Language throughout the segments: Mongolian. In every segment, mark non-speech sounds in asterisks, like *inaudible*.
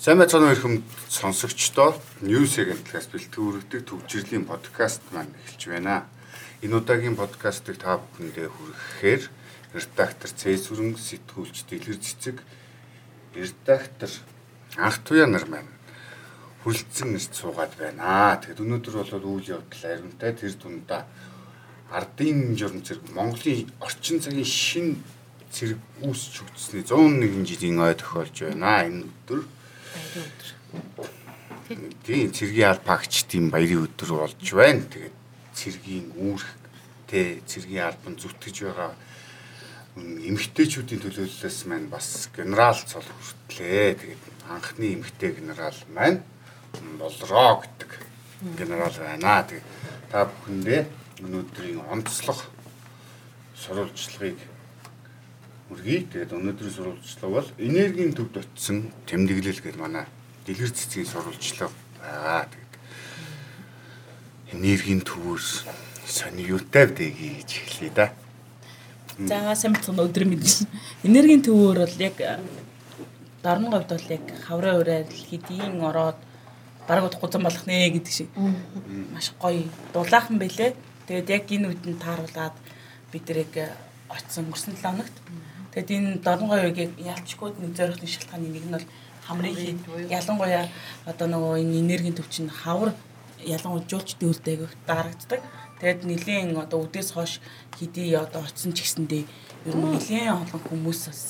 Сайн байцгаана уу хүнд сонсогчдоо News агентлагаас бэлтгэгдэх төвчрлийн подкаст маань эхэлж байна. Энэ удаагийн подкастыг та бүхэндээ хүргэхээр редактор Цэсүрэн сэтгүүлч Дэлгэр цэцэг редактор Анх туяа нар маань хүрлцэн ирж суугаад байна. Тэгэд өнөөдөр бол үйл явдал аримтай тэр дундаа ардын журам зэрэг Монголын орчин цагийн шин зэрэг үүсч өгчсөний 101 жилийн ой тохиолж байна. Энэ өдөр Тийм цэргийн албаагч тийм баярын өдөр болж байна. Тэгээд цэргийн үүрх тэ цэргийн албан зүтгэж байгаа эмэгтэйчүүдийн төлөөллөөс маань бас генерал цол хүртлээ. Тэгээд анхны эмэгтэй генерал маань болроо гэдэг генерал байна. Тэгээд та бүхэндээ өнөөдрийн онцлог сурвалжлагыг үргэлж тэгээд өнөөдрийн сурвалжлага бол энергийн төвд очисон тэмдэглэл гэдэг манай дэлгэр цэцгийн сурвалжлага байгаа. Тэгээд энергийн төвөөс сони юутай бдэ гэж эхлэе да. За сайн бацхан өдөр мэдсэн. Энергийн төвөөр бол яг дорн говьд бол яг хавраа ураад хэдийн ороод бараг удахгүй зам болох нэ гэдэг шиг маш гоё дулаахан байлээ. Тэгээд яг энэ үдэнд тааруулаад бид нар яг очсон өнгөрсөн 7 хоногт Тэгэд энэ дорн гоёгийг ялчгууд нэг зорих нэг шалтгааны нэг нь бол хамрын хийд ялангуяа одоо нөгөө энэ энергийн төвчин хавар ялангуяа жуулчдын үлд айгүйх дарагддаг. Тэгэд нэлийн одоо үдээс хойш хэдий одоо очсон ч гэсэндээ ер нь нэлийн олон хүмүүс бас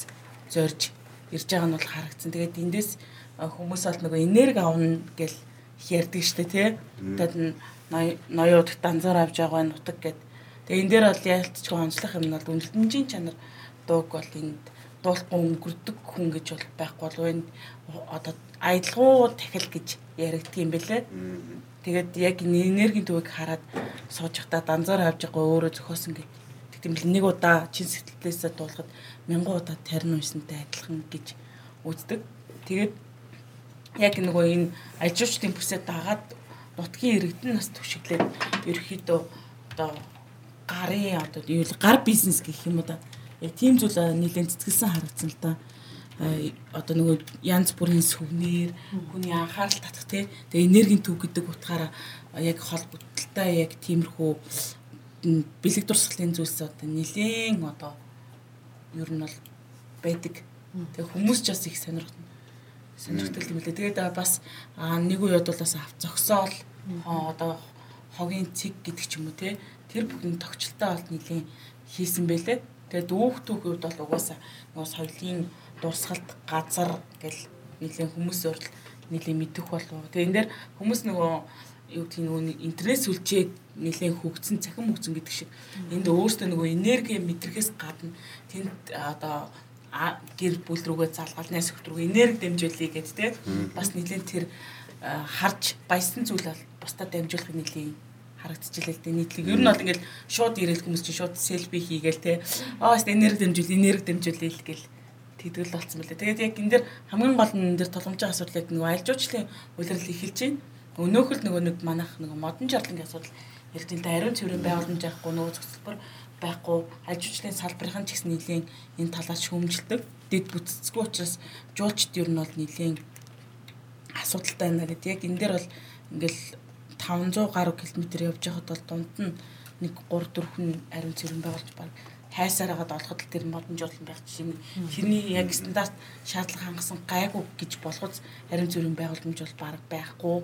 зорж ирж байгаа нь бол харагдсан. Тэгээд эндээс хүмүүс бол нөгөө энерги авна гэл ярьдаг штэ тий. Тэгэд ноёуд данзаар авч байгаа нутаг гэд. Тэгээ энэ дээр бол ялцчих онцлох юм нь бол үнэлэмжийн чанар дууг бол энд дуулахгүй өнгөрдөг хүн гэж бол байхгүй болов энэ одоо аялгуу тахил гэж яригддаг юм бэлээ. Тэгээд яг энергийн төвийг хараад сууж явахдаа данзаар авж байгаа өөрөө зөхөөсөн гэж тийм л нэг удаа чин сэтгэлээсээ дуулахад мянган удаа тарин уйсантай адилхан гэж үздэг. Тэгээд яг нөгөө энэ ажилчдын бүсээ дагаад нутгийн иргэдэн нас түшиглээд ерөөхдөө одоо гарын одоо юу гар бизнес гэх юм да яг тийм зүйл нэлээд цэцгэлсэн харагдсан л да. Одоо нөгөө янз бүрийн сүвнэр, хүний анхаарал татах те. Тэгээ энергийн төв гэдэг утгаараа яг холбогдлолтой яг тиймэрхүү бэлэг дурсгалын зүйлс одоо нэлээд одоо ер нь бол байдаг. Тэгээ хүмүүс ч бас их сонирхол сонирхдаг юм лээ. Тэгээд бас нэг үед бол бас авц зогсоол одоо хогийн цэг гэдэг ч юм уу те тэр бүхэн тогтчлолтой бол нэлийн хийсэн байлээ. Тэгээд дүүх түүхүүд бол угаасаа нөгөө соёлын дурсгалт газар гэл нэлийн хүмүүсийн урд нэлийн мэдэх болов. Тэгээд энэ дээр хүмүүс нөгөө юу гэдэг нөгөө интернет сүлжээг нэлийн хөгцсөн цахим хөгцсөн гэдэг шиг энд өөртөө нөгөө энерги мэдрэхээс гадна тэнд одоо гэр бүл рүүгээ залгаал найс хөлт рүү энерги дэмжүүлэе гэдэг те бас нэлийн тэр харж баясан зүйл бол бусдад дамжуулахыг нэлийн харагдчихлээ л дээ нийтлэг. Ер нь бол ингээл шууд ирээл хүмүүс чинь шууд селфи хийгээл те. Аа хэвээ энерги дэмжүүл, энерги дэмжүүлээ л гэл тэгдэл болсон мөлий. Тэгээд яг энэ дэр хамгийн гол нь энэ дэр толгомжийн асуудал яг нөгөө альжуучлын үйлрэл эхэлж байна. Өнөөхөл нөгөө нэг манах нөгөө модон жарлангийн асуудал тийм ариун цэврийн байгууламж авахгүй нөгөө зөвсөлбөр байхгүй альжуучлын салбарын ч гэсэн нэлийн энэ талаас шүүмжилдэг. Дэд бүтцгүй учраас жуулчд ер нь бол нэлийн асуудалтай байна гэдэг. Яг энэ дээр бол ингээл 500 гаруй км явж байхад бол дунд нь нэг 3 4 хүн ариун цэврэн байгуулж баг хайсаар хагаад олоход тэр модон жуулан байх жишээ нь тэрний яг стандарт шаардлага хангасан гайгүй гэж болгоц ариун цэврэн байгууламж бол баг байхгүй.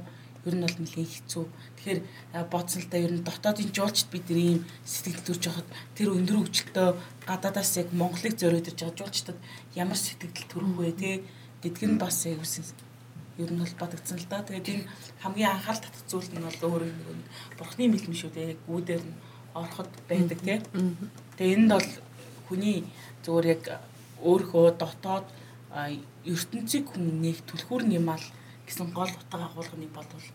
Ер нь бол нэлээд хэцүү. Тэгэхээр бодсон л да ер нь дотоодын жуулчд бид ийм сэтгэл төрж байхад тэр өндөр хөгжилтөө гадаадаас яг Монголыг зориод ирж байгаа жуулчдад ямар сэтгэл төрөх вэ те? Гэдг нь бас яг үсэн ер нь бол бодогдсон л да. Тэгээд энэ хамгийн анхаарал татах зүйл нь бол өөрөө нэг бурхны мэлмэн шүү дээ. Гүүдээр нь ороход байдаг тийм. Тэгээд энд бол хүний зөвөр яг өөрөө дотоод ертөнцийг хүн нэг түлхүүр нэмал гэсэн гол утга агуулгыг болвол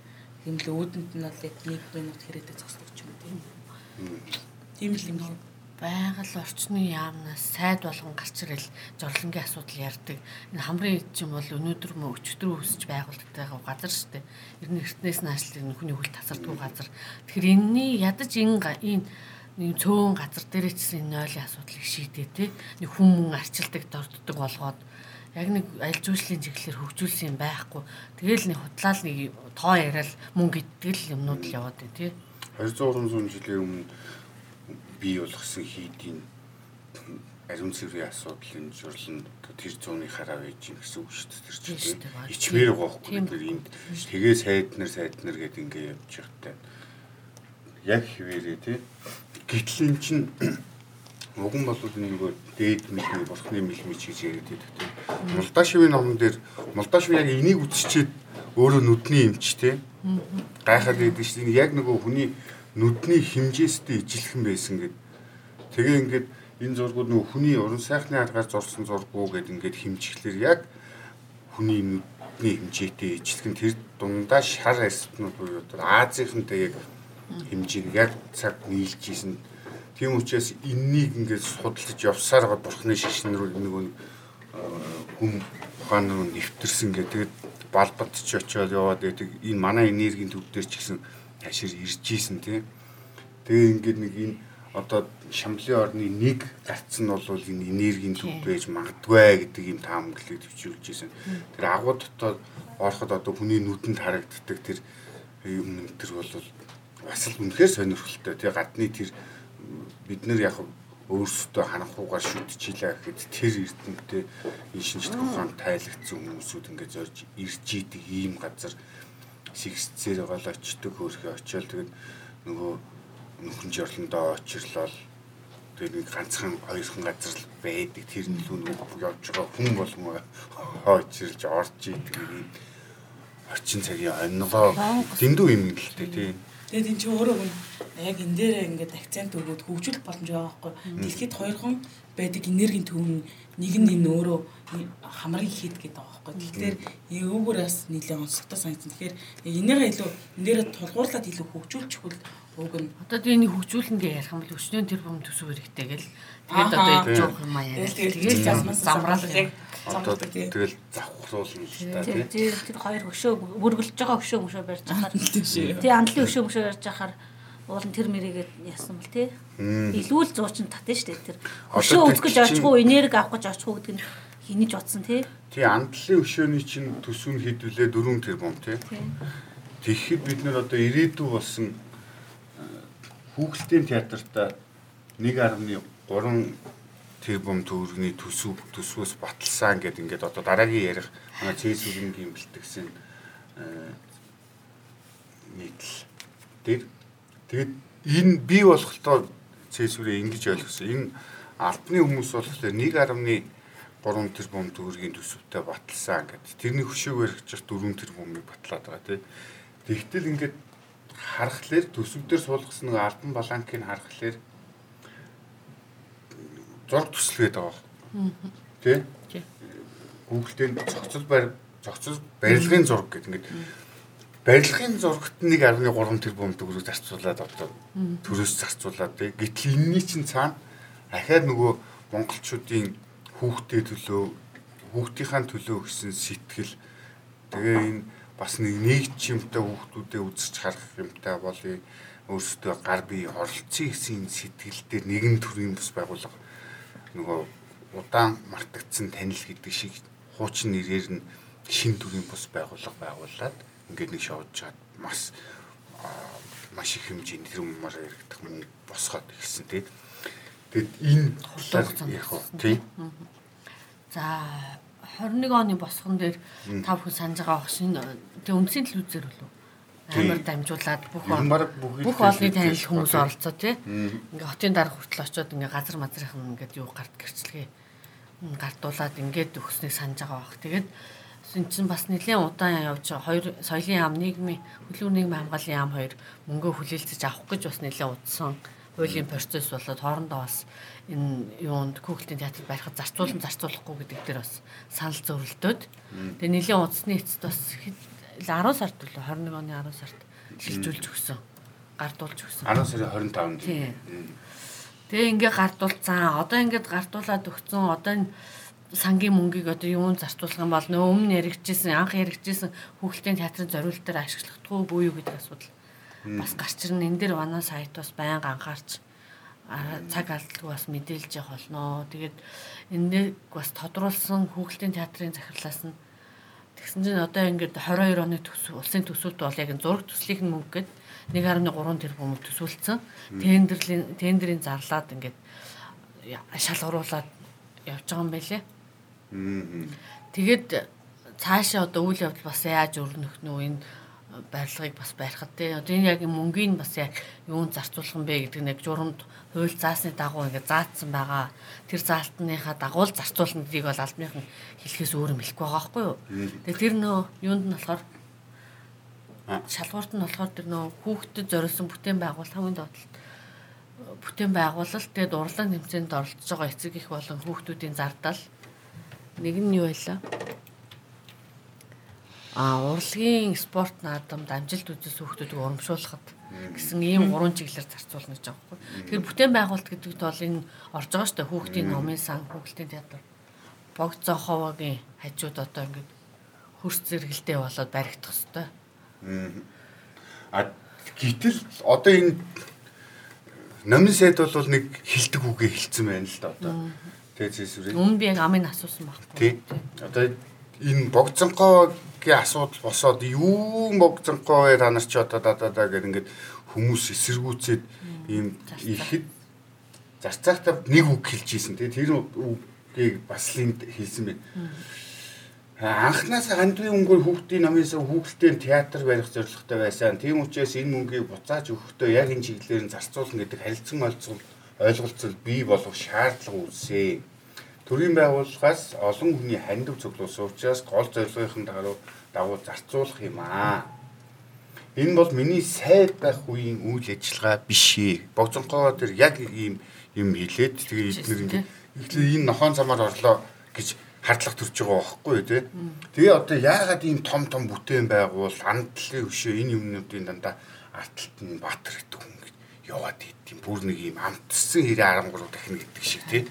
юм л өөдөнд нь бол яг нэг минут хэрэгтэй зогсдог юм тийм. Тийм л юм байгаль орчны яамнаас сайд болгон гарч ирэл жорлонгийн асуудал ярьдаг. Энэ хамрын эд юм бол өнөөдөр мө өчтөр өсөж байгуулагддаг газар шүү дээ. Ер нь эртнээс нааш л хүний хөл тасардгүй газар. Тэгэхээр энэний ядаж энэ нэг цөөн газар дээр ч энэ нойлын асуудлыг шийдээ те. Нэг хүн мөн арчилдаг дорддог болгоод яг нэг аль зүйлсийн чиглэлээр хөгжүүлсэн юм байхгүй. Тэгэл нэг хутлаал нэг тоо яриад мөнгө идэл юмнууд л яваад байна тий. 200 300 жилийн өмнө бий болгосон хийдийн ариун цэврийн асуудлын журлан тэр зууны хараа байж гин гэсэн үг шүү дээ тэр чинь ичмээр байгаа байхгүй тэр энд. тэгээ сайд нар сайд нар гэд ингээ явж байгаатай яг хിവэрээ тий гэтэл эн чинь уган бол нөгөө дээд мэлмий бурхны мэлмий гэж яриад байдаг тий Молдашвын номон дээр Молдашв яг энийг үтсчээд өөрөө нүдний эмч тий гайхаад байдаг шүү дээ. Яг нөгөө хүний нүдний химжээстэй ижилхэн байсан гэд тэгээ ингээд энэ зургууд нөгөө хүний уран сайхны аргаар зурсан зургуу гэд ингээд химжихлээр яг хүний нүдний хэмжээтэй ижилхэн тэр дундаа шар аспнууд буюу Азийнхантай яг хэмжээг яг цаг нийлж ийсэн. Тийм учраас энэнийг ингээд судалж явсаар гад бурхны шишин рүү нөгөө хүм ухаан руу нэвтэрсэн гэдэг балбадч очиод яваад байдаг. Энэ манай энергийн төв дээр ч гэсэн хашир ирж ийсэн тийм. Тэгээ ингээд нэг энэ одоо Шамлын орны нэг гарц нь бол энэ энергийн төв байж магадгүй гэдэг юм таамаглалыг төвчүүлж ирсэн. Тэр агуу дотоод ороход одоо хүний нүдэнд харагддаг тэр юм тэр бол бас л үнэхээр сонирхолтой. Тэгээ гадны тэр бид нар яг өөрсдөө ханахуугаар шүтчихлээ гэхэд тэр эрдэнэтэй энэ шинжлэх ухаанд тайлагдсан хүмүүсүүд ингээд зорж ирж идэг ийм газар сэгсцээр гол очдөг хөөрхөө очиод тэгээд нөгөө нөхөн жорлондоо очирлол. Тэгээд нэг ганцхан хоёрхан газар л байдаг. Тэр нь л нөгөө явж байгаа хүн болгоо очирлж орж идэг ийм орчин цагийн онногоо дэндүү юм л дээ тийм Тэгээд эн чинь өөрөө яг энэ дээр ингээд акцент өгөөд хөгжүүлэх боломж байгаа байхгүй. Дэлхийд хоёрхан байдаг энергийн төв нэг нь энэ өөрөө хамрын хийд гэдэг байгаа байхгүй. Тэгэхээр эвгүүр бас нэлээд онцгой санагдсан. Тэгэхээр энийгээ илүү энэ дээр тулгуурлаад илүү хөгжүүлчих хөл уг нь одоо энэ хөгжүүлэндээ ярих юм бол өчнөө тэр бом төсөв хэрэгтэй гэл. Тэгээд одоо ээж жоох юм аа яриа. Тэгээд замраалыг одоо тэгэл завхруулна л та тийм тэр хоёр хөшөө өргөлж байгаа хөшөө мөшөө барьж байхаар тий андлын хөшөө мөшөө барьж байхаар уул нь тэр мэрийгээ яасан бэл тий илүү л зуучин татна шүү дээ тэр хөшөө үзэх гэж очихгүй энерги авах гэж очихгүй гэдэг нь хинэж утсан тий тий андлын хөшөөний чинь төсөв нь хэдвүлээ 4 тэрбум тий. Тэгэхэд бид нэр одоо ирээдүй болсон хүүхэлдэйн театрта 1.3 тэрбум төгрөгийн төсөв төсвөөс баталсан гэдэг ингээд одоо дараагийн ярих манай цэсүрэнгийн бэлтгэсэн нийтл дээр тэгэд энэ бий болохтой цэсүрээ ингэж ойлгосон. Энэ албаны хүмүүс болохоор 1.3 тэрбум төгрөгийн төсөвтэй баталсан гэдэг. Тэрний хөшөөгөр гэж 4 тэрбумыг батлаад байгаа тийм. Тэгтэл ингээд харахаар төсөв дээр суулгасан нэг альбан баланкийг харахаар зураг төслгээд байгаа. Тэ? Google-тэй зохицол барь зохицол барилгын зураг гэдэг ингээд барилгын зурагт 1.3 тэрбум төгрөг зарцуулаад одоо төрөөс зарцуулаад тий. Гэтэл энэний чинь цаана ахаад нөгөө монголчуудын хүүхдээ төлөө хүүхдийнхаа төлөө гэсэн сэтгэл тэгээ энэ бас нэг нэгж юмтай хүүхдүүдэд үзэж харах юмтай болъё өөрсдөө гар бие оролцсон гэсэн сэтгэл дээр нэгэн төрлийн бас байгууллага нөгөө удаан мартагдсан танил гэдэг шиг хуучин нэрээр нь шин төрлийн бус байгууллага байгуулад ингээд нэг шоуж чад маш маш их хэмжээний тэр юмар яригдах мөн босгоод ирсэн тийм. Тэгэд энэ яг тийм. За 21 оны босгон дээр тав хүн санаж байгаа багш энэ тэг үндсийн телевизээр болов амар дамжуулаад бүх бүх олны танил хүмүүс оролцоо тий. Ингээ хотын дарга хүртэл очиод ингээ газар мазрынхан ингээд юу гарт гэрчлэгээ гартуулаад ингээд өгснгийг санаж байгаа бах. Тэгээд энэ чинь бас нэлээд удаан явж байгаа. Хоёр соёлын яам нийгмийн хөдөлгүүр нийгмийн хамгааллын яам хоёр мөнгөө хүлээлцэж авах гэж бас нэлээд удсан хуулийн процесс болоод хоорондоо бас энэ юунд Google-ийн театр барихад зарцуулан зарцуулахгүй гэдэг дээр бас санал зөрөлдөөд тэгээ нэлээд удасны эцэст бас 10 сард үлээ 21 оны 10 сард шилжүүлж өгсөн. Гардуулж өгсөн. 10 сарын 25-нд. Тэгээ ингээ гардуулцсан. Одоо ингээд гардуулаад өгсөн. Одоо энэ сангийн мөнгийг одоо юунд зарцуулах юм бол нөө өмнө яригдчихсэн анх яригдчихсэн хүүхэлдэйн театрын зориулалтаар ашиглахдаггүй бүү юу гэдэг асуудал бас гарч ирнэ. Энэ дээр манай сайт бас байнга анхаарч цаг алдалгүй бас мэдээлж явах болно. Тэгээд энийг бас тодруулсан хүүхэлдэйн театрын захирлаас нь тэгсэн чинь одоо ингээд 22 оны төсөв улсын төсөвт бол яг зураг төслийнх нь мөнгө гээд 1.3 тэрбум төсвөлдсөн. Тендерлийн тендерийн зарлаад ингээд шалгаруулад явж байгаа юм байлээ. Тэгээд цаашаа одоо үйл явдал бас яаж өрнөх нь энэ барилгыг бас барихад те одоо энэ яг мөнгөний бас яг юунд зарцуулах юм бэ гэдэг нэг журамд хууль заасны дагуу ингээд заагдсан байгаа. Тэр заалтныхаа дагуу л зарцуулна гэдгийг бол албаных нь хэлэхээс өөр юм хэлэхгүй байгаа байхгүй юу. Тэгээ тэр нөө юунд нь болохоор шалгуурт нь болохоор тэр нөө хүүхдэд зориулсан бүтээн байгуул хамгийн доотлолт бүтээн байгуулалт тэгээд урлаг нэмцээнд оролцож байгаа эцэг их болон хүүхдүүдийн зардал нэг нь юу байлаа? А урлагийн спорт наадамд амжилт үзүүлсэн хүүхдүүдийг урамшуулахад гэсэн ийм гурван чиглэлээр зарцуулна гэж байгаа байхгүй. Тэгэхээр бүтээн байгуулалт гэдэгт бол энэ орж байгаа шүү дээ. Хүүхдийн номын сан, хүүхдийн театр. Богд зоховогийн хажууд одоо ингээд хөрс зэрэгэлдээ болоод баригдах хэвээр. А гэтэл одоо энэ номын сайд бол нэг хилдэг үгээ хэлсэн байна л да одоо. Тэгээ зэсвэрээ. Өмнө би яг амыг асуусан байхгүй. Тий. Одоо энэ богцонхоо гийн асуудал босоод юу богцонхоо та нар ч одоо да да да гэдэг ингээд хүмүүс эсэргүүцээд ийм ихэд зарцаагтаа нэг үг хэлж ийсэн тий тэр үгийг бас линд хэлсэн байна. Анхнаасаа хандвын өнгөөр хүүхдийн намынсаа хүүхэлдэйн театр барих зорилготой байсан. Тийм учраас энэ мөнгийг буцааж өгөхдөө яг энэ чиглэлээр нь зарцуулна гэдэг харилцан ойлцол ойлголцол бий болох шаардлага үүсээ. Төрийн байгууллагаас олон хүний хандив цуглуулсан учраас гол зорилгын дагуу дагуу зарцуулах юм аа. Энэ бол миний сайд байх үеийн үйл ажиллагаа биш ээ. Богцонхоо тэр яг ийм юм хэлээд тэгээ эдгээр ингэ ихлээр энэ нохон замаар орлоо гэж хардлага төрж байгаа байхгүй тий. Тэгээ одоо яагаад ийм том том бүтээн байгуул андлын өшөө энэ юмнуудын дандаа арталт нь баатар гэдэг хүн яваад идэв. Бүр нэг ийм амтсан хэрэг 13 дахин гэдэг шиг тий.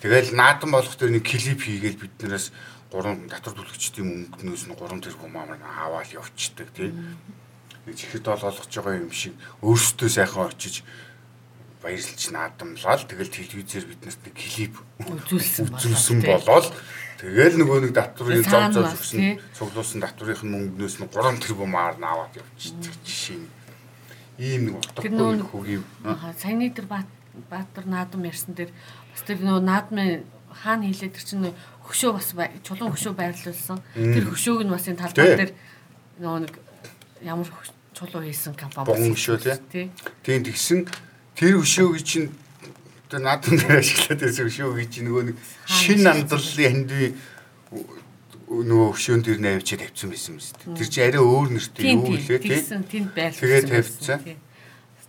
Тэгэл наадам болох тэр нэг клип хийгээл биднээс гурван татвар төлөгчдийн мөнгнөөс нь 3 тэрбум амар аваад явчихдаг тийм. Нэг чихэд бол олгож байгаа юм шиг өөрсдөө сайхан очиж баярлж наадамлал тэгэл телевизээр биднээс нэг клип үзүүлсэн болоод тэгэл нөгөө нэг татврын зам зам өгсөн цуглуулсан татврын мөнгнөөс нь 3 тэрбумаар нь аваад явчихдаг жишээ нь. Ийм нэг утгагүй хөгийг. Саяны тэр Баатар наадам ярьсан дээр бас тэр нөө наадмын хаана хийлээ тэр чинь хөшөө бас чулуун хөшөө байрлуулсан. Тэр хөшөөг нь бас энэ талбай дээр нөгөө нэг ямар чулуу хийсэн компани бас хөшөө тий. Тийм тэгсэн тэр хөшөөг чинь тэр наадам дээр ашиглаад байсан хөшөөг чинь нөгөө нэг шин амдлалын хандив нөгөө хөшөөнд дэр навчид тавьсан байсан юм шүү дээ. Тэр чинь арай өөр нэртэй юу гэлээ тий. Тэнд байрлуулсан. Тэгээд тавьсан.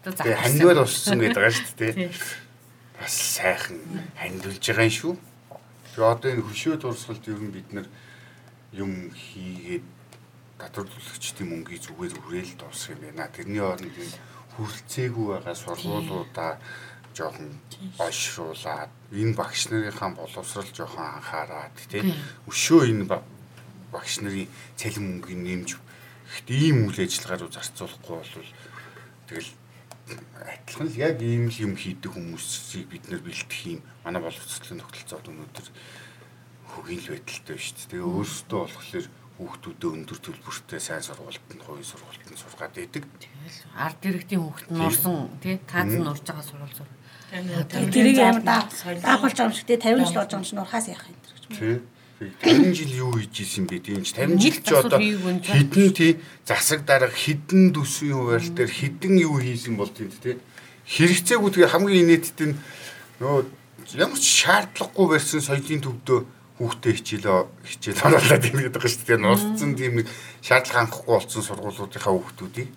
Тэгээ хандвал уссан гэдэг байгаа шүү дээ. Бас сайхан хандвалж байгаа юм шүү. Тэгээ одоо энэ хөшөө дурсгалд ер нь бид нар юм хийгээд татвар төлөгчдийн мөнгийг зүгээр хүрээл дуусах юм байна. Тэрний оронд хүрэлцээгүй байгаа сургуулиудаа жоохон ойшруулад энэ багш нарынхаа боловсрал жоохон анхаарад тийм өшөө энэ багш нарын цалин мөнгөний нэмж ихт ийм үйл ажиллагаа руу зарцуулахгүй бол тэгэл адилхан л яг ийм л юм хийдэг хүмүүсийг бид нэр бэлтэх юм манай боловсролын тогтолцоод өнөөдөр хөгийн л байдалтай байна шүү дээ. Тэгээ өөрөөсөө болохоор хүүхдүүдэд өндөр төлбөртэй сайн сургуульд нь хувийн сургуульд нь сургаад байдаг. Тэгэл ард иргэдийн хүүхд нь орсон тий тааз нь урж байгаа сургууль сур. Тэрийг амар даахулж байгаа юм шиг тий 50 жил орж байгаа юм чинь урхаас яах юм гэж. Тий. 50 жил юу хийж исэн бэ? Тийм ч 50 жил ч одоо хідэн тий засаг дарга хідэн төсвийн хуваалт дээр хідэн юу хийсэн бол тийм тий? Хэрэгцээгүй тэгээ хамгийн инээдтэй нь нөгөө ямар ч шаардлагагүй барьсан соёлын төвдөө хүүхдээ хичээлээ хичээл оруулаад юм гэдэг байгаа шүү дээ. Нусцсан тийм нэг шаардлага хангахгүй болсон сургуулиудынхаа хүүхдүүдийг.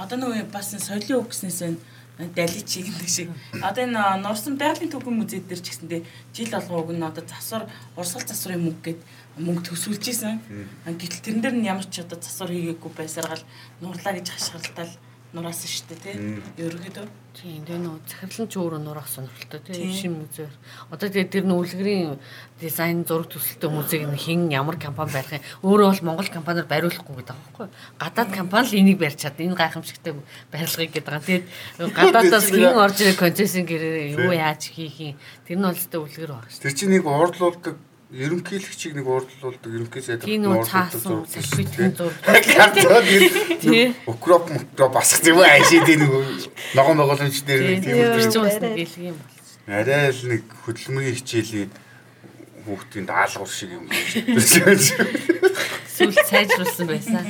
Одоо нөгөө бас соёлын үг гэснээс байна далич гэдэг шиг. Одоо энэ Нурсан байгалийн төвхөн музей дээр ч гэсэндээ жил болгон уг нь одоо засвар урсгал засварын мөнгө гээд мөнгө төсвөлж исэн. Гэтэл тэрэн дээр нь ямар ч одоо засвар хийгээгүй байсаргал нурлаа гэж хашгиралтал нураас шүү дээ тий. Ерөнхийдөө Тийм тэгээ нөө захирлан ч өөрөө нурах сонирхолтой тийм шин музейр. Одоо тэгээ тэр нүүлгэрийн дизайн зураг төсөлтөө музейг нь хин ямар компани барих юм. Өөрөө бол Монгол компаниар бариулахгүй гэдэг байгаа байхгүй. Гадаад компани л энийг барьж чад. Энэ гайхамшигтай барилгыг гэдэг байгаа. Тэгээд гадаадаас хин орж ирэх концессийн гэрээ юу яаж хийх юм. Тэр нь бол зөв үлгэр байгаа шүү. Тэр чинь нэг уурлуулдаг ерөнхийлөгчийг нэг уурлуулдаг ерөнхий сайд Тийм үү цаасан салфитын зураг. Тий. Укроп мукроп басах юм аашид нэг ногоо ногооломч дээр нэг тийм нэг илэг юм бол. Арай л нэг хөдөлмөрийн хичээлийн хүүхдийн даалгавар шиг юм. Сүлд сайжруулсан байсан.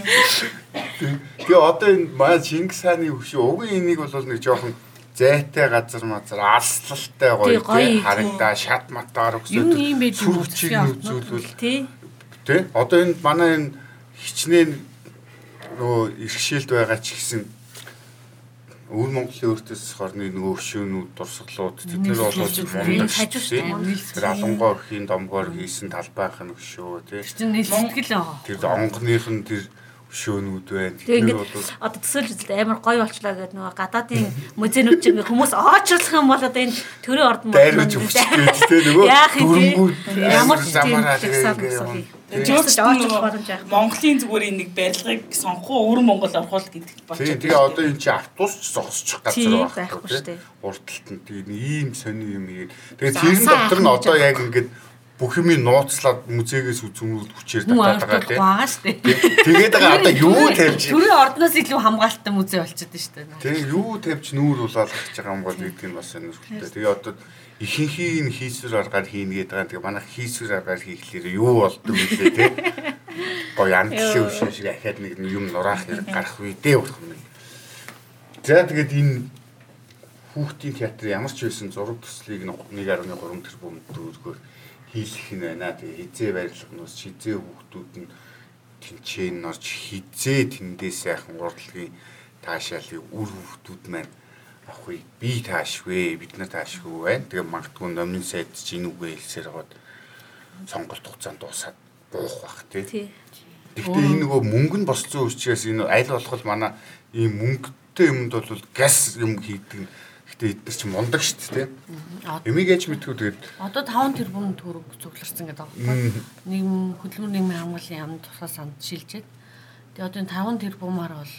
Тэгээ одоо энэ маань Чингис хааны хөшөө угийн энийг бол нэг жоохон зайтай газар мазар алслалтай гоё тий харагдаа шат матаар байж сүрчийг үзүүлвэл тий. Одоо энэ манай энэ хичнээн нөгөө иргэшээлд байгаа ч гэсэн өвөр Монголын өөртөөс хорны нөгөө өвшөөнүүд дурсгалууд тэднэр бол мундаг хажууштай тэр алангоо хийн домгоор хийсэн талбайх нь өшөө тий. Тэр чинь нийл сэтгэл аа тэр онгоных нь тэр өшөөнүүд байна. Тэгээ ингээд одоо төсөөлж үзлээ амар гоё болчлаа гэдэг нөгөө гадаадын музейнүүд чинь хүмүүс очрлох юм бол одоо энэ төрийн ордон дайрч өгч гээд тэгээ нөгөө ямар замаараа тэгээ Монголын зүгээр нэг барилгыг сонгох өвөр Монгол орхол гэдэг болчихсон. Тэгээ одоо энэ чи автобус ч зогсчих газар байхгүй шүү дээ. Урталт нь тэгээ ийм сони юм ийм. Тэгээ тэрэн дотор нь одоо яг ингээд бүх юм нууцлаад музейгээс үзмүүд хүчээр татаад байгаа тийм. Дээ. Тэгээд байгаа одоо юу тавьж Төрийн ордноос илүү хамгаалалттай музей болчиход шүү дээ. Тийм юу тавьж нүүр улаалгах гэж байгаа юм бол гэдэг нь бас сонирхолтой. Тэгээ одоо ихэнхийг нь хийсвэр аргаар хийнэ гэдэг байгаа. Тэгээ манайх хийсвэр аргаар хийхлээр юу болдог вэ тийм. Гой амтлын өшөө шиг ахаад нэг юм нураах хэрэг гарах үедээ болох юм. За тэгээд энэ хүүхдийн театр ямар ч байсан зураг төслийг 1.3 тэрбум төгрөгөөр хийлэх нь байна. Тэгээ хизээ барилга нь бас хизээ хүүхдүүд нь тэнцэн орж хизээ тэндээ сайхан урдлагын таашаалыг үр хүүхдүүд маань авахыг би таашгүй бид нар таашгүй байна. Тэгээ магадгүй номын сайд чинь үгээ хэлсээр гоод сонголт хугацаанд дуусаад буух бах тий. Гэхдээ энэ нөгөө мөнгө нь босцсон учраас энэ аль болох манай ийм мөнгөтэй юмд бол газ юм хийдэг Гэтэ эдгээр чи мундаг шүү дээ. Эмиг ээж мэдгүй тэгээд одоо 5 тэрбум төгрөг цугларсан гэдэг байхгүй. Нийгэм хөдөлмөр нийгмийн хамгааллын яамд тусгай санд шилжээд тэгээд одоо энэ 5 тэрбумаар бол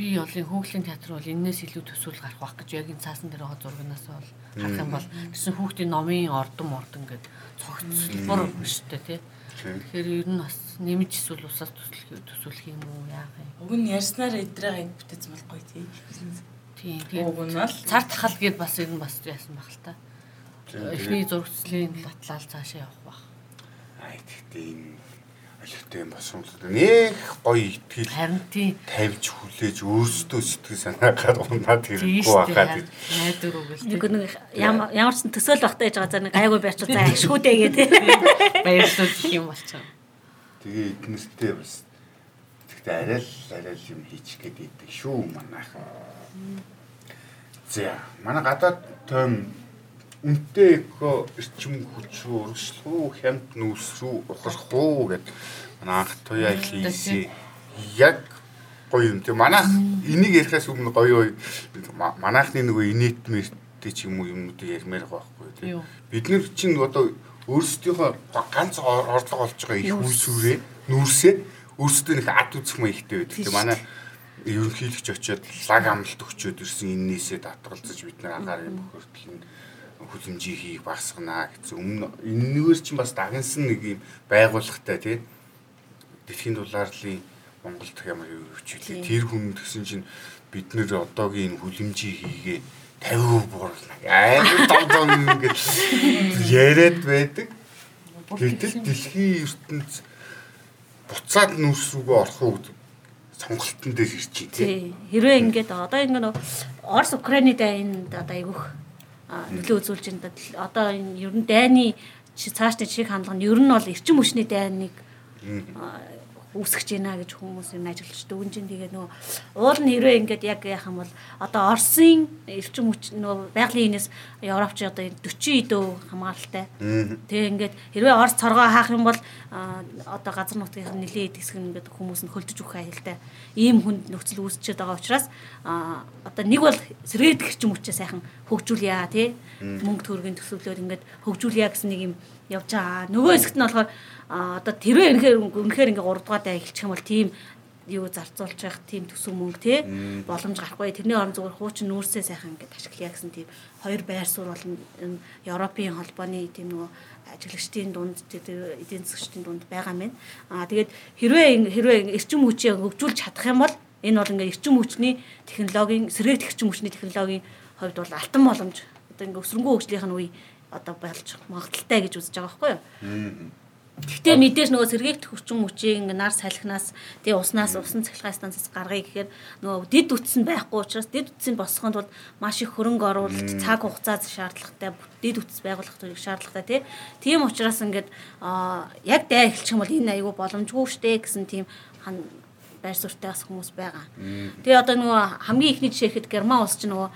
би олын хөөглийн театр бол энээс илүү төсөөл гарах байх гэж яг энэ цаасан дээр байгаа зургнаас бол харах юм бол тэгсэн хүүхдийн номын ордон мордон гэдэг цогцлбор шүү дээ тий. Тэгэхээр ер нь бас нэмж эсвэл усаас төсөлөх төсөөлөх юм уу яах юм. Уг нь ярьснаар эдрээ бүтээц мал гоё тий. Тийм. Тэгээд цар тахал гээд бас нь бас яасан баг л та. Эхний зурагчлалын батлал цаашаа явах баг. Аа тэгтээ энэ олигтой бас сонголт нэг гоё итгэл харин тийм тавьж хүлээж өөрсдөө сэтгэл санаагаар унаад хэрэггүй байхад гэж. Найдвар өгөл нэг нэг ямар ч төсөөл багтаа яж байгаа за нэг гайгүй байчих за ашгүйдээ гээ тий. Баярлалаа гэх юм болчихоо тэгээ эднэртэй бас тэгтээ арай л арай л юм хийчих гээд идэг шүү манайхан За манай гадаад тойм үнтэй эко эрчим хүч рүү урагшлах уу хямд нүүрс рүү ухрах уу гэд манай анх туяа хийсэн яг гоё юм. Тэг манайх энийг ярихаас өмнө гоё гоё манайхны нөгөө инээт мэртэй ч юм уу юмнуудыг ярмаар байхгүй тийм. Бид нар чинь одоо өөрсдийнхөө ганц орлого олж байгаа их үүсвэрээ нүүрсээ өөрсдөө нэг ад үзэх маягтай байдаг. Тэг манай ерөнхийлөгч очиод лаг амлалт өгчөөд ирсэн эннээсээ татгалзаж бид нар агаар юм хөртөл нь хүлэмжийг хийх багсгана гэсэн. Өмнө энэгээр чинь бас дагнсан нэг юм байгууллагатай тий. Дэлхийн дулаарлын Монголд ямар өвчүүлээ. Тэр хүн гэсэн чинь бид нэр одоогийн энэ хүлэмжийг хийгээ 50% буурлаа. Айлын том том ингэж яриад байдаг. Гэтэл дэлхийн ертөнц буцаад нүүрс рүүгээ орох уу сонголтын дээр ирж байна тий. Хэрвээ ингээд одоо ингээд Орос Украины дайнд одоо айгүйх нөлөө үзүүлж байна. Одоо энэ ерөн дайны цаашны чиг хандлага нь ер нь бол эрчим хүчний дайныг үүсгэж байна гэж хүмүүс юм ажиллаж дүгнж ин тэгээ нөгөө уул нь хэрвээ ингээд яг яах юм бол одоо Оросын эрчим хүч нөгөө байгалийн инээс Европч одоо 40 идөө хамгаалалтай. Тэгээ ингээд хэрвээ Орос цоргоо хаах юм бол одоо газар нутгийн нэлийн хэсэг нь ингээд хүмүүс нь хөлдөж өгөх аюултай ийм хүнд нөхцөл үүсчихэд байгаа учраас одоо нэг бол сэргээдэг эрчим хүчээ сайхан хөгжүүлъя тий мөнгө төгрөгийн төсөвлөөр ингээд хөгжүүлъя гэсэн нэг юм явж байгаа. Нөгөө хэсэгт нь болохоор одоо тэрвээ үнэхээр үнэхээр ингээ 3 дугаар даа эхэлчих юм бол тийм юу зарцуулж явах тийм төсөв мөнгө те боломж гарахгүй тэрний орон зүгээр хуучин нүүрсээ сайхан ингээд ашиглая гэсэн тийм хоёр байр суурь бол Европын холбооны тийм нөгөө ажиглагчдын дунд эдийн засгчдын дунд байгаа мэн. Аа тэгээд хэрвээ хэрвээ эрчим хүчийг хөгжүүлж чадах юм бол энэ бол ингээ эрчим хүчний технологийн сэргээгт эрчим хүчний технологийн хувьд бол алтан боломж одоо ингээ өсрөнгөө хөгжлийнх нь үе одоо болж магадaltaй гэж үзэж байгаа байхгүй юу? Гэхдээ мэдээж нөгөө сэргээгт хүчин мөчийг ингээ нар салхинаас тэгээ уснаас усан цахилгаан станцаас гаргая гэхээр нөгөө дид үтс нь байхгүй учраас дид үтсийг босгохын тулд маш их хөрөнгө оруулалт цаг хугацаа шаардлагатай дид үтс байгуулах шаардлагатай тийм учраас ингээд яг даа эхэлчих юм бол энэ аюу боломжгүй штэ гэсэн тийм байр суурьтайгас хүмүүс байгаа. Тэгээ одоо нөгөө хамгийн ихний жишээхэд Герман улс ч нөгөө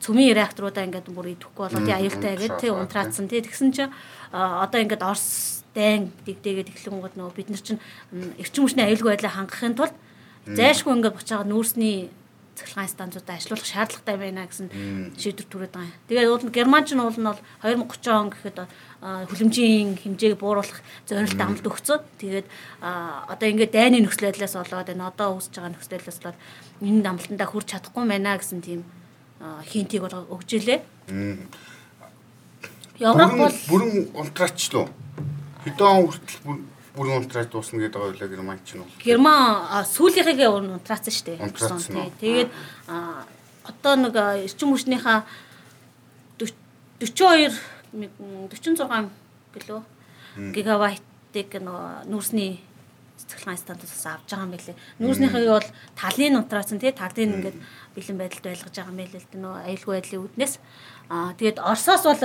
цөмийн реакторуудаа ингээд бүр идэхгүй болоо тий аюултай гэдэг тий унтраацсан тий. Тэгсэн чинь одоо ингээд Орос дайн дэгдээгээд эхлэнгууд нөгөө бид нар чинь эрчим хүчний аюулгүй байдлаа хангахын тулд зайшгүй ингээд буцаага нүүрсний цахилгаан станцуудаа ажилуулах шаардлагатай байна гэсэн шийдвэр түрээд байгаа юм. Тэгээд уул нь Германч нь уул нь бол 2030 он гэхэд хүлэмжийн хэмжээг бууруулах зорилт амлд өгцөө. Тэгээд одоо ингээд дайны нөхцөл байдлаас болоод энэ одоо үүсэж байгаа нөхцөл байдлаас болоод энэ амлалтандаа хүрч чадахгүй байна гэсэн тийм хинтийг бол өгж илээ. Европ бол бүрэн унтраачлуу. Хэдэн хүртэл бүрэн унтраач дуусна гэдэг байгаа байлаа Герман ч нь бол. Герман сүүлийнхээ унтраацсан шүү дээ. Тэгээд одоо нэг эрчим хүчнийхаа 42 46 гэлөө гигабайтыг нөгөө нүүрсний цэцгэлэн стандартаас авч байгаа юм билээ. Нүүрснийхээ бол талын унтраасан тий талын ингээд бэлэн байдалд байлгаж байгаа юм билээ л дээ нөгөө аюулгүй байдлын үүднээс. Аа тэгээд Оросоос бол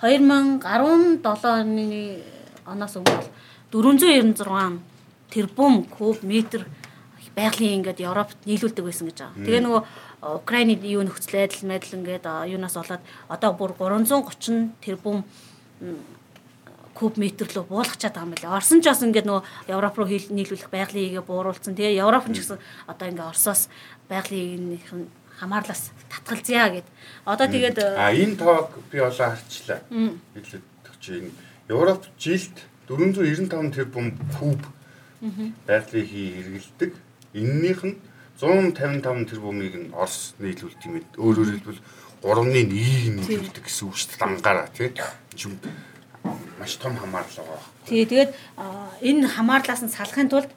2017 оны оноос өмнө бол 496 тэрбум куб метр байгалийн ингээд Европт нийлүүлдэг байсан гэж байгаа. Тэгээ нөгөө Украины юу нөхцөл байдал мэдл ингээд юунаас болоод одоо бүр 330 тэрбум куб метр рүү буулгачаад байгаа юм байна. Орсон ч бас ингээд нөгөө Европ руу нийлүүлэх байгалийн игээ бууруулсан. Тэгээ Европ ч гэсэн одоо ингээд Оросоос байгалийн нь хамаарлаас татгалзъя гэд. Одоо тэгээд а энэ тоог би олоо харчлаа. Өгч энэ Европ жилд 495 тэрбум куб байгалийн хий хэрэгэлдэг. Эннийх нь 155 тэрбумыг нь Орос нийлүүлдэг юм. Өөрөөр хэлбэл 3-ны 1-ийг нийлүүлдэг гэсэн үг шүү дээ. Ангаараа тий маш том хамаарлал байгаа. Тий, тэгээд энэ хамаарлаас нь салахын тулд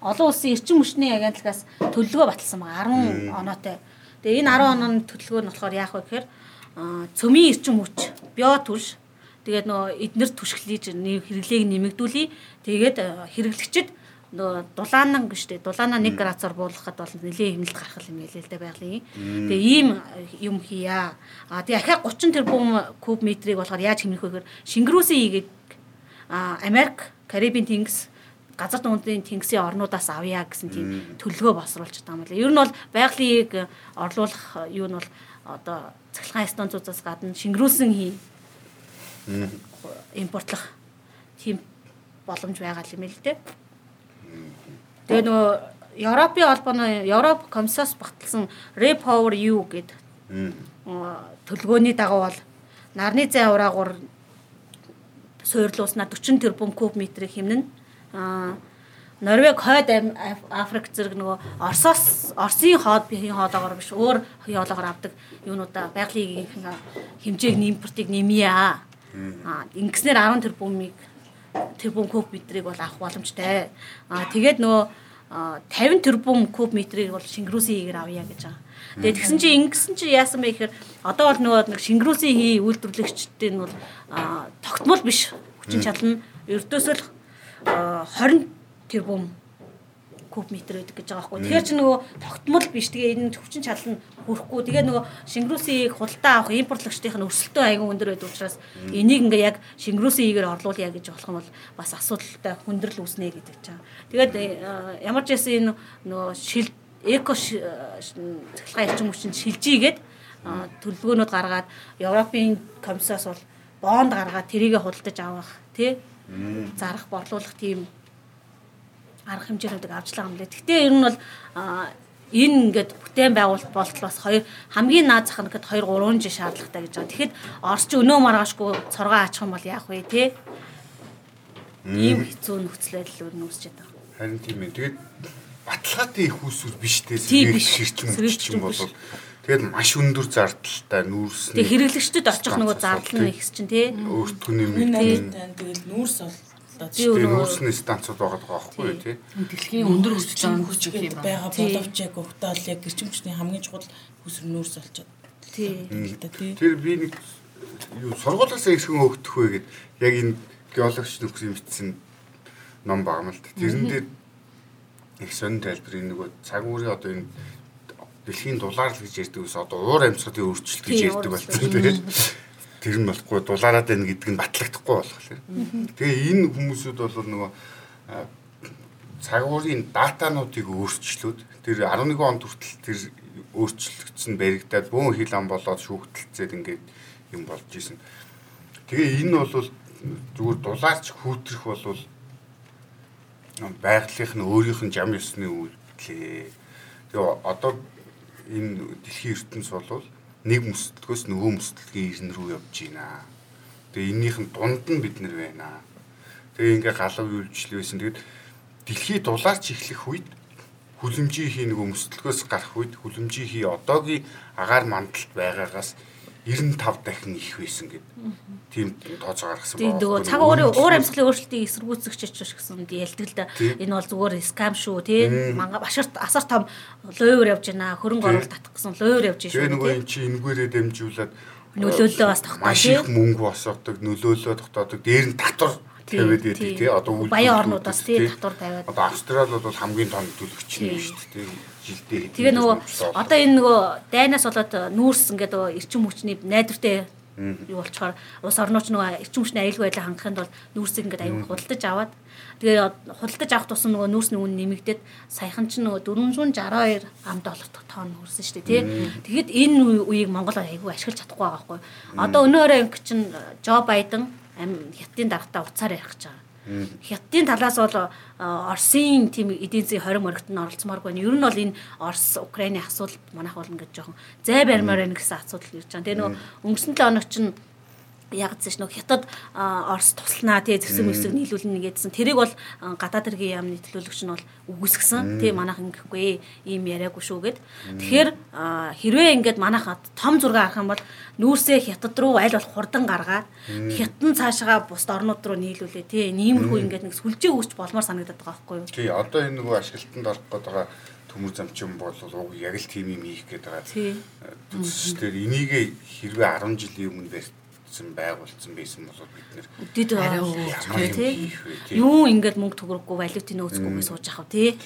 олон улсын эрчим хүчний агентлагаас төлөвлөгөө баталсан байгаа 10 оноотой. Тэгээ энэ 10 онооны төлөвлөгөө нь болохоор яах вэ гэхээр цөмийн эрчим хүч, био түлш тэгээд нөө эднэр түшгэлж хэрэглээг нэмэгдүүлээ. Тэгээд хэрэглэгчд нөө дулаанан гэжтэй дулаанаа 1 градусаар буулгахад бол нэлээд хэмнэлт гарах юм ялээ л да байгалийн. Тэгээ ийм юм хийя. А тэгээ ахаа 30 тэрбум куб метрийг болохоор яаж хэмнэх вэ гэхээр Шингрүүсийн ийгээд а Америк, Карибын тэнгис газар дундын тэнгисийн орнуудаас авъя гэсэн тийм төлөвлөгөө босруулж байгаа юм байна. Ер нь бол байгалийг орлуулах юу нь бол одоо цахилгаан станцуудаас гадна Шингрүүсэн хий импортлох тийм боломж байгаа юм л дээ. Тэгээ нөгөө Европын холбооны Европ комиссаас багталсан Repower EU гэдэг төлөвлөгөөний дагуу бол нарны зай ураагур суйрлуулснаар 40 тэрбум куб метрийг хэмнэн Норвег хойд Африк зэрэг нөгөө Оросоос Оросын хоод биеийн хоолоогоор биш өөр хоолоогоор авдаг юунуудаа байгалийн хэмжээг импортыг нэмье а ингэснээр 10 тэрбумыг тэрбум куб метрийг бол авах боломжтой. Аа тэгээд нөгөө 50 тэрбум куб метрийг бол Шингрүүсийн хийгээр авъя гэж байгаа. Тэгээд тэгсэн чинь ингэсэн чинь яасан бэ гэхээр одоо бол нөгөө нэг Шингрүүсийн хий үйлдвэрлэгчдийн бол тогтмол биш хүчин чадал нь ердөөсөө 20 тэрбум куб метр байдаг гэж байгаа байхгүй. Тэгэхээр чи нөгөө тогтмол биш. Тэгээ энэ хүчин чадал нь хүрэхгүй. Тэгээ нөгөө шингэрүүсийг худалдаа авах импортлогчдын нь өрсөлдөө аягүй өндөр байдаг учраас энийг ингээ яг шингэрүүсийн игээр орлуулъя гэж болох юм бол бас асуудалтай хүндрэл үүснэ гэдэг чинь. Тэгээд ямар ч ясэн энэ нөгөө шил эко цахилгаан эрчим хүчинд шилжийгээд төлөвлөгөөнүүд гаргаад Европын комиссаас бол бонд гаргаад тэрийгэ худалдаж авах тий зарах борлуулах тийм арга хэмжээнүүдийг авч байгаа юм лээ. Гэхдээ ер нь бол энэ ингээд бүтээн байгуулалт болтол бас хоёр хамгийн наад зах нь гэхэд 2 3 жил шаардлагатай гэж байгаа. Тэгэхэд орч өнөө маргаашгүй цоргоо аачих юм бол яах вэ те? Ийм хэцүү нөхцөл байдал өөр нүүсчихэд байгаа. Харин тийм ээ. Тэгээд баталгаатай их усүр биш те. Ширчим үчим бол тэгээд маш өндөр зардалтай нүүрс. Тэгээд хэрэглэгчдэд очих нөгөө зардал нь ихс чинь те. Өөртгөний мэдээ. Тэгээд нүүрс бол Тийм нүүрсний станцууд байгаа байхгүй тий. Дэлхийн өндөр хүчтэй хүч гэдэг байгаа боловч яг өгтөөл яг гэрчимчний хамгийн чухал хүсэр нүүрс болчиход. Тий. Тэр би нэг юу сургуулиас ирсэн хөөгдөх вэ гэд яг энэ геологч нөхцөл мэдсэн ном байгаа юм л та. Тэрэн дээр их сонин тайлбар энэ нөгөө цаг үеийн одоо энэ дэлхийн дулаар л гэж ярьдаг ус одоо уур амьсгалын өөрчлөлт гэж ярьдаг болсон тийм тэр нь болохгүй дулаараад байна гэдэг нь батлагдахгүй болохоор. Тэгээ энэ хүмүүсүүд бол нөгөө цагуурын датануудыг өөрчлөөд тэр 11 онд хүртэл тэр өөрчлөгдсөн баригдаад бөөн хил ам болоод шүүхтэлцээд ингээд юм болж исэн. Тэгээ энэ бол зүгээр дулаарч хүүтрэх бол байгалийнх нь өөрийнх нь жам ёсны үйлдэлээ. Тэгээ одоо энэ дэлхийн ертөнц бол нэг мөсөлтгөөс нөгөө мөсөлтгийн ирнэ рүү явж байна. Тэгээ эннийх нь дунд нь бид нар байна. Тэгээ ингээ галав үйлчлэл байсан. Тэгэд дэлхий дулаарч эхлэх үед хүлэмжийн нөгөө мөсөлтгөөс гарах үед хүлэмжийн одоогийн агаар мандалт байгаагаас 95 дахин их байсан гэдэг. Тийм тооцоо гаргасан байна. Тийм нөгөө цаг уурын уур амьсгалын өөрчлөлтийг эсэргүүцэгч ч гэсэн ялдаг л да. Энэ бол зүгээр скам шүү тий. Манга башарт асар том лойвор явж байна. Хөрөнгө оруулалт татах гэсэн лойвор явж шүү. Тэгээ нөгөө эн чинь энэгээрээ дамжуулаад нөлөөлөө бас тогтоо тий. Маш их мөнгө босгодог, нөлөөлөө тогтоодог. Дээр нь татвар тавиад байдаг тий. Одоо баян орнуудаас тий татвар тавиад. Одоо Австрали бол хамгийн том төлөгч юм шүү дээ жилдээ Тэгээ нөгөө одоо энэ нөгөө дайнаас болоод нүүрс ингээд эрчим хүчний найдвартай юу болчоор улс орнооч нөгөө эрчим хүчний аюулгүй байдлыг хангахын тулд нүүрсийг ингээд аюул худалдаж аваад тэгээ худалдаж авах тусам нөгөө нүүрсний үн нэмэгдээд саяхан ч нөгөө 462 ам долларт тоон хүрсэн шүү дээ тий. Тэгэхэд энэ үеийг Монгол аюул ашиглаж чадахгүй байгаа байхгүй. Одоо өнөөрөө ингэ чинь Жо Байден хятадын даргатай уцаар ярих гэж байгаа Хятадын талаас бол Оросын тийм эдийн засгийн 20 моригт нь оролцмооргүй. Ер нь бол энэ Орос Украины асуудал манайх бол ингээд жоохон зай барьмаар байна гэсэн асуудал ирж байгаа. Тэгээ нөгөө өнгөрсөн 7 хоног чинь ягдсан ш нь хятад Орос тусланаа тий зэвсэг мэсэг нийлүүлнэ гэдсэн. Тэрийг бол гадаад хэргийн яамны төлөөлөгч нь бол үгүйсгсэн. Тий манайх ингэхгүй ийм яриаггүй шүү гэд. Тэгэхээр хэрвээ ингээд манайх том зураг харах юм бол нүүрсээ хятад руу аль болох хурдан гаргаад хятад цаашаа бусд орнууд руу нийлүүлээ тий. Ниймэрхүү ингээд нэг сүлжээ үүсч болмоор санагдаад байгаа байхгүй юу? Тий одоо энэ нөгөө ашиглалтанд орох гээд байгаа төмөр замчин бол уг яг л тийм юм хийх гээд байгаа. Тий. Тэгэхээр энийг хэрвээ 10 жилийн өмнө барьт гэсэн байгуулсан байсан бол бид нэр өдөд тий. юу ингээд мөнгө төгрөггүй валютын нөөцгүйгээ сууж ахав тий.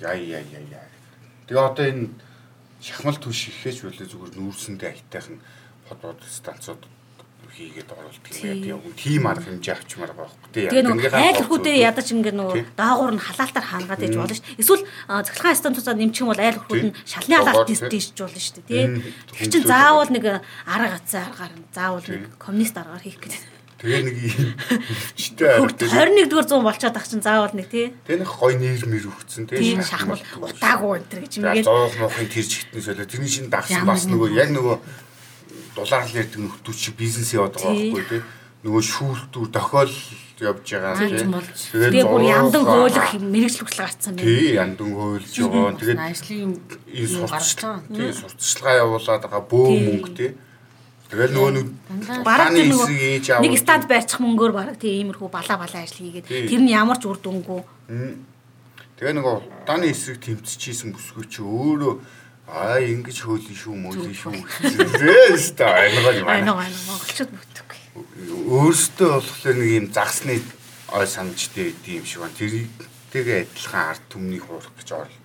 Яа яа яа яа тэгээ одоо энэ шахмал түш ихэж болоо зүгээр нүүрсэндээ айтайхан хот станцууд хийгээд оруулдаг юм яг тийм арга хэмжээ авчмаар байгаа байхгүй тий. Тэгээ айл хөрхүүдээ ядаж ингээд нөгөө даагуур нь халаалтаар хаангаад ээж болно шүү. Эсвэл цахилгаан стан туцаад нэмчих юм бол айл хөрхүүд нь шалны халаалт дийж болно шүү дээ тий. Тэр чинь заавал нэг арга гацаа аргаар нь заавал нэг коммунист аргаар хийх гэдэг. Тэгээ нэг өвчтэй 21 дугаар 100 болчиход ах чинь заавал нэг тий. Тэгээ нэг гой нэр мэр өгцөн тий. Шахмал утаагүй энэ гэж юмгээд. Зоох мохын тэр чигтнээс болоо тэрний шин дагсан бас нөгөө яг нөгөө дулаарлал ярьдаг нөхдүүд шиг бизнес яваад байгаа байхгүй тий. Нөгөө шүүлтүүр дохиол явж байгаа тийм. Тэгээ бүр яндан хөөлөх мэрэгчлэл гарцсан байна. Тий, яндан хөөлж байгаа. Тэгээд ажлын энэ сурталчилгаа тий, сурталчилгаа явуулаад байгаа бөө мөнгө тий. Тэгэл нөгөө нэг бараг нөгөө нэг стад байрчих мөнгөөр бараг тий иймэрхүү балаа балаа ажил хийгээд тэр нь ямар ч үр дүнгүй. Тэгээ нөгөө удааны эсрэг тэмцчихсэн бүсгүй чи өөрөө Аа ингэж хөөлөн шүү мөлийн шүү. Зээ өстө аймаг юм аа. Аймаг аймаг монголчууд бүтггүй. Өөртөө болохоор нэг юм загсны ой санджтэй юм шиг байна. Тэр тэрнтэйгээ адилхан ард түмнийг хуурах гэж балаа.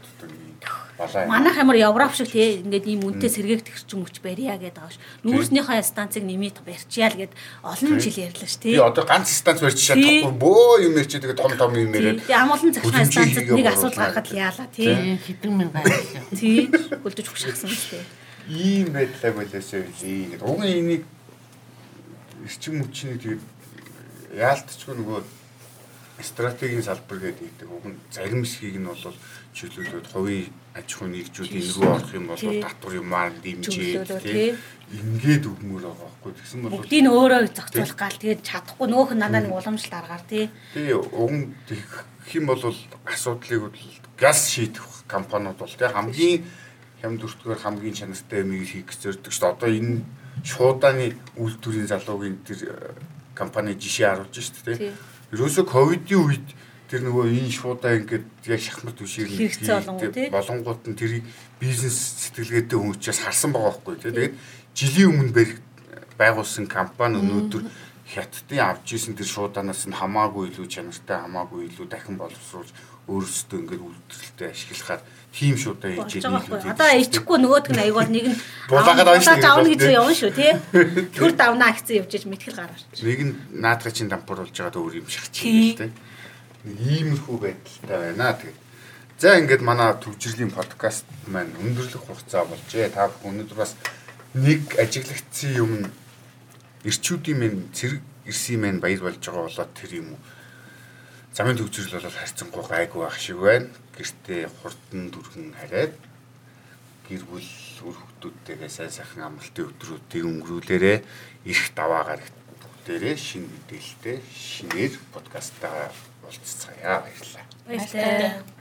Манайх ямар Европ шиг тий ингээд ийм үнэтэй сэргээгдэх чинь хүч барья гэдэг ааш. Нүүрснийхээ станцыг нэмээд барьчиал гэд олон жил ярьлаа ш тий. Би одоо ганц станц барьж чадахгүй бөө юм ярьчих тэгээд том том юм яриад. Тэгээ амгалан цахилгаан станцад нэг асуудал гаргахад яалаа тий. Хэдэн мянга байлаа. Тий. Хөлдөж хөшгсөн шүү дээ. Ийм байдлаа болоосоо үлээ гэдэг. Уг нь энийг эрчим хүчний тэгээд яалтчгүй нөгөө стратегийн салбар гэдэг. Уг нь зарим хэсгийг нь бол чөлөөлөд хувийн аж ахуй нэгжүүд энэ рүү орох юм бол татвар юмар дэмжиж тийм ингээд өгмөр байгаа байхгүй. Тэгсэн бол бүгдийг нь өөрөө зохицуулах гал тэгээд чадахгүй нөөх нь надад нэг уламжлалт аргаар тий. Тий уг нь тэгэх юм бол асуудлыг газ шийдэх компаниуд бол тий. Хамгийн хямд өртгөр хамгийн чанартай юм хийх гэж зорддог шүү дээ. Одоо энэ шуудааны үйлдвэрийн залуугийн тэр э, компани жишээ харуулж шүү дээ тий. Ерөөсө ковидын үед тэр нөгөө энэ шуудаа ингээд яг шахмат түшийг болонгууд нь тэрийг бизнес сэтгэлгээтэй хүн учраас харсан байгаа байхгүй тий. Тэгээд жилийн өмнө байгуулсан компани өнөөдөр хятадын авч исэн тэр шууданаас нь хамаагүй илүү чанартай хамаагүй илүү дахин боловсруулж өөрөөсөө ингээд үйлдвэрлэлтэд ашиглахаар тийм шуудаа хийж байгаа. Одоо ичихгүй нөгөөдөг нь аяг бол нэг нь *laughs* булаагаад авна гэж явна шүү тий. Төр давнаа гэсэн явж иж мэтгэл гаргаж. Нэг нь наадга чинь дампууруулж байгаа өөр юм шиг чинь тий иймэрхүү байдалтай байна. Тэгээд за ингээд манай төвжирлийн подкаст маань өндөрлөх хугацаа болжээ. Та өнөөдөр бас нэг ажиглагдсан юм эрчүүдийн мэн цэрэг ирсэн мэн баяр болж байгаа болоод тэр юм уу. Замын төвжирэл бол харьцангуй гайгүй байх шиг байна. Гэртээ хурдан дүрхэн хараад гэр бүл үр хүүхдүүдтэйгээ сайн сайхан амралтын өдрүүдийг өнгөрүүлээрэ их даваагаар бүгдээрээ шинэ мэдээлэлтэй шинээр подкастаа уулзцаая баярлалаа. Баярлалаа.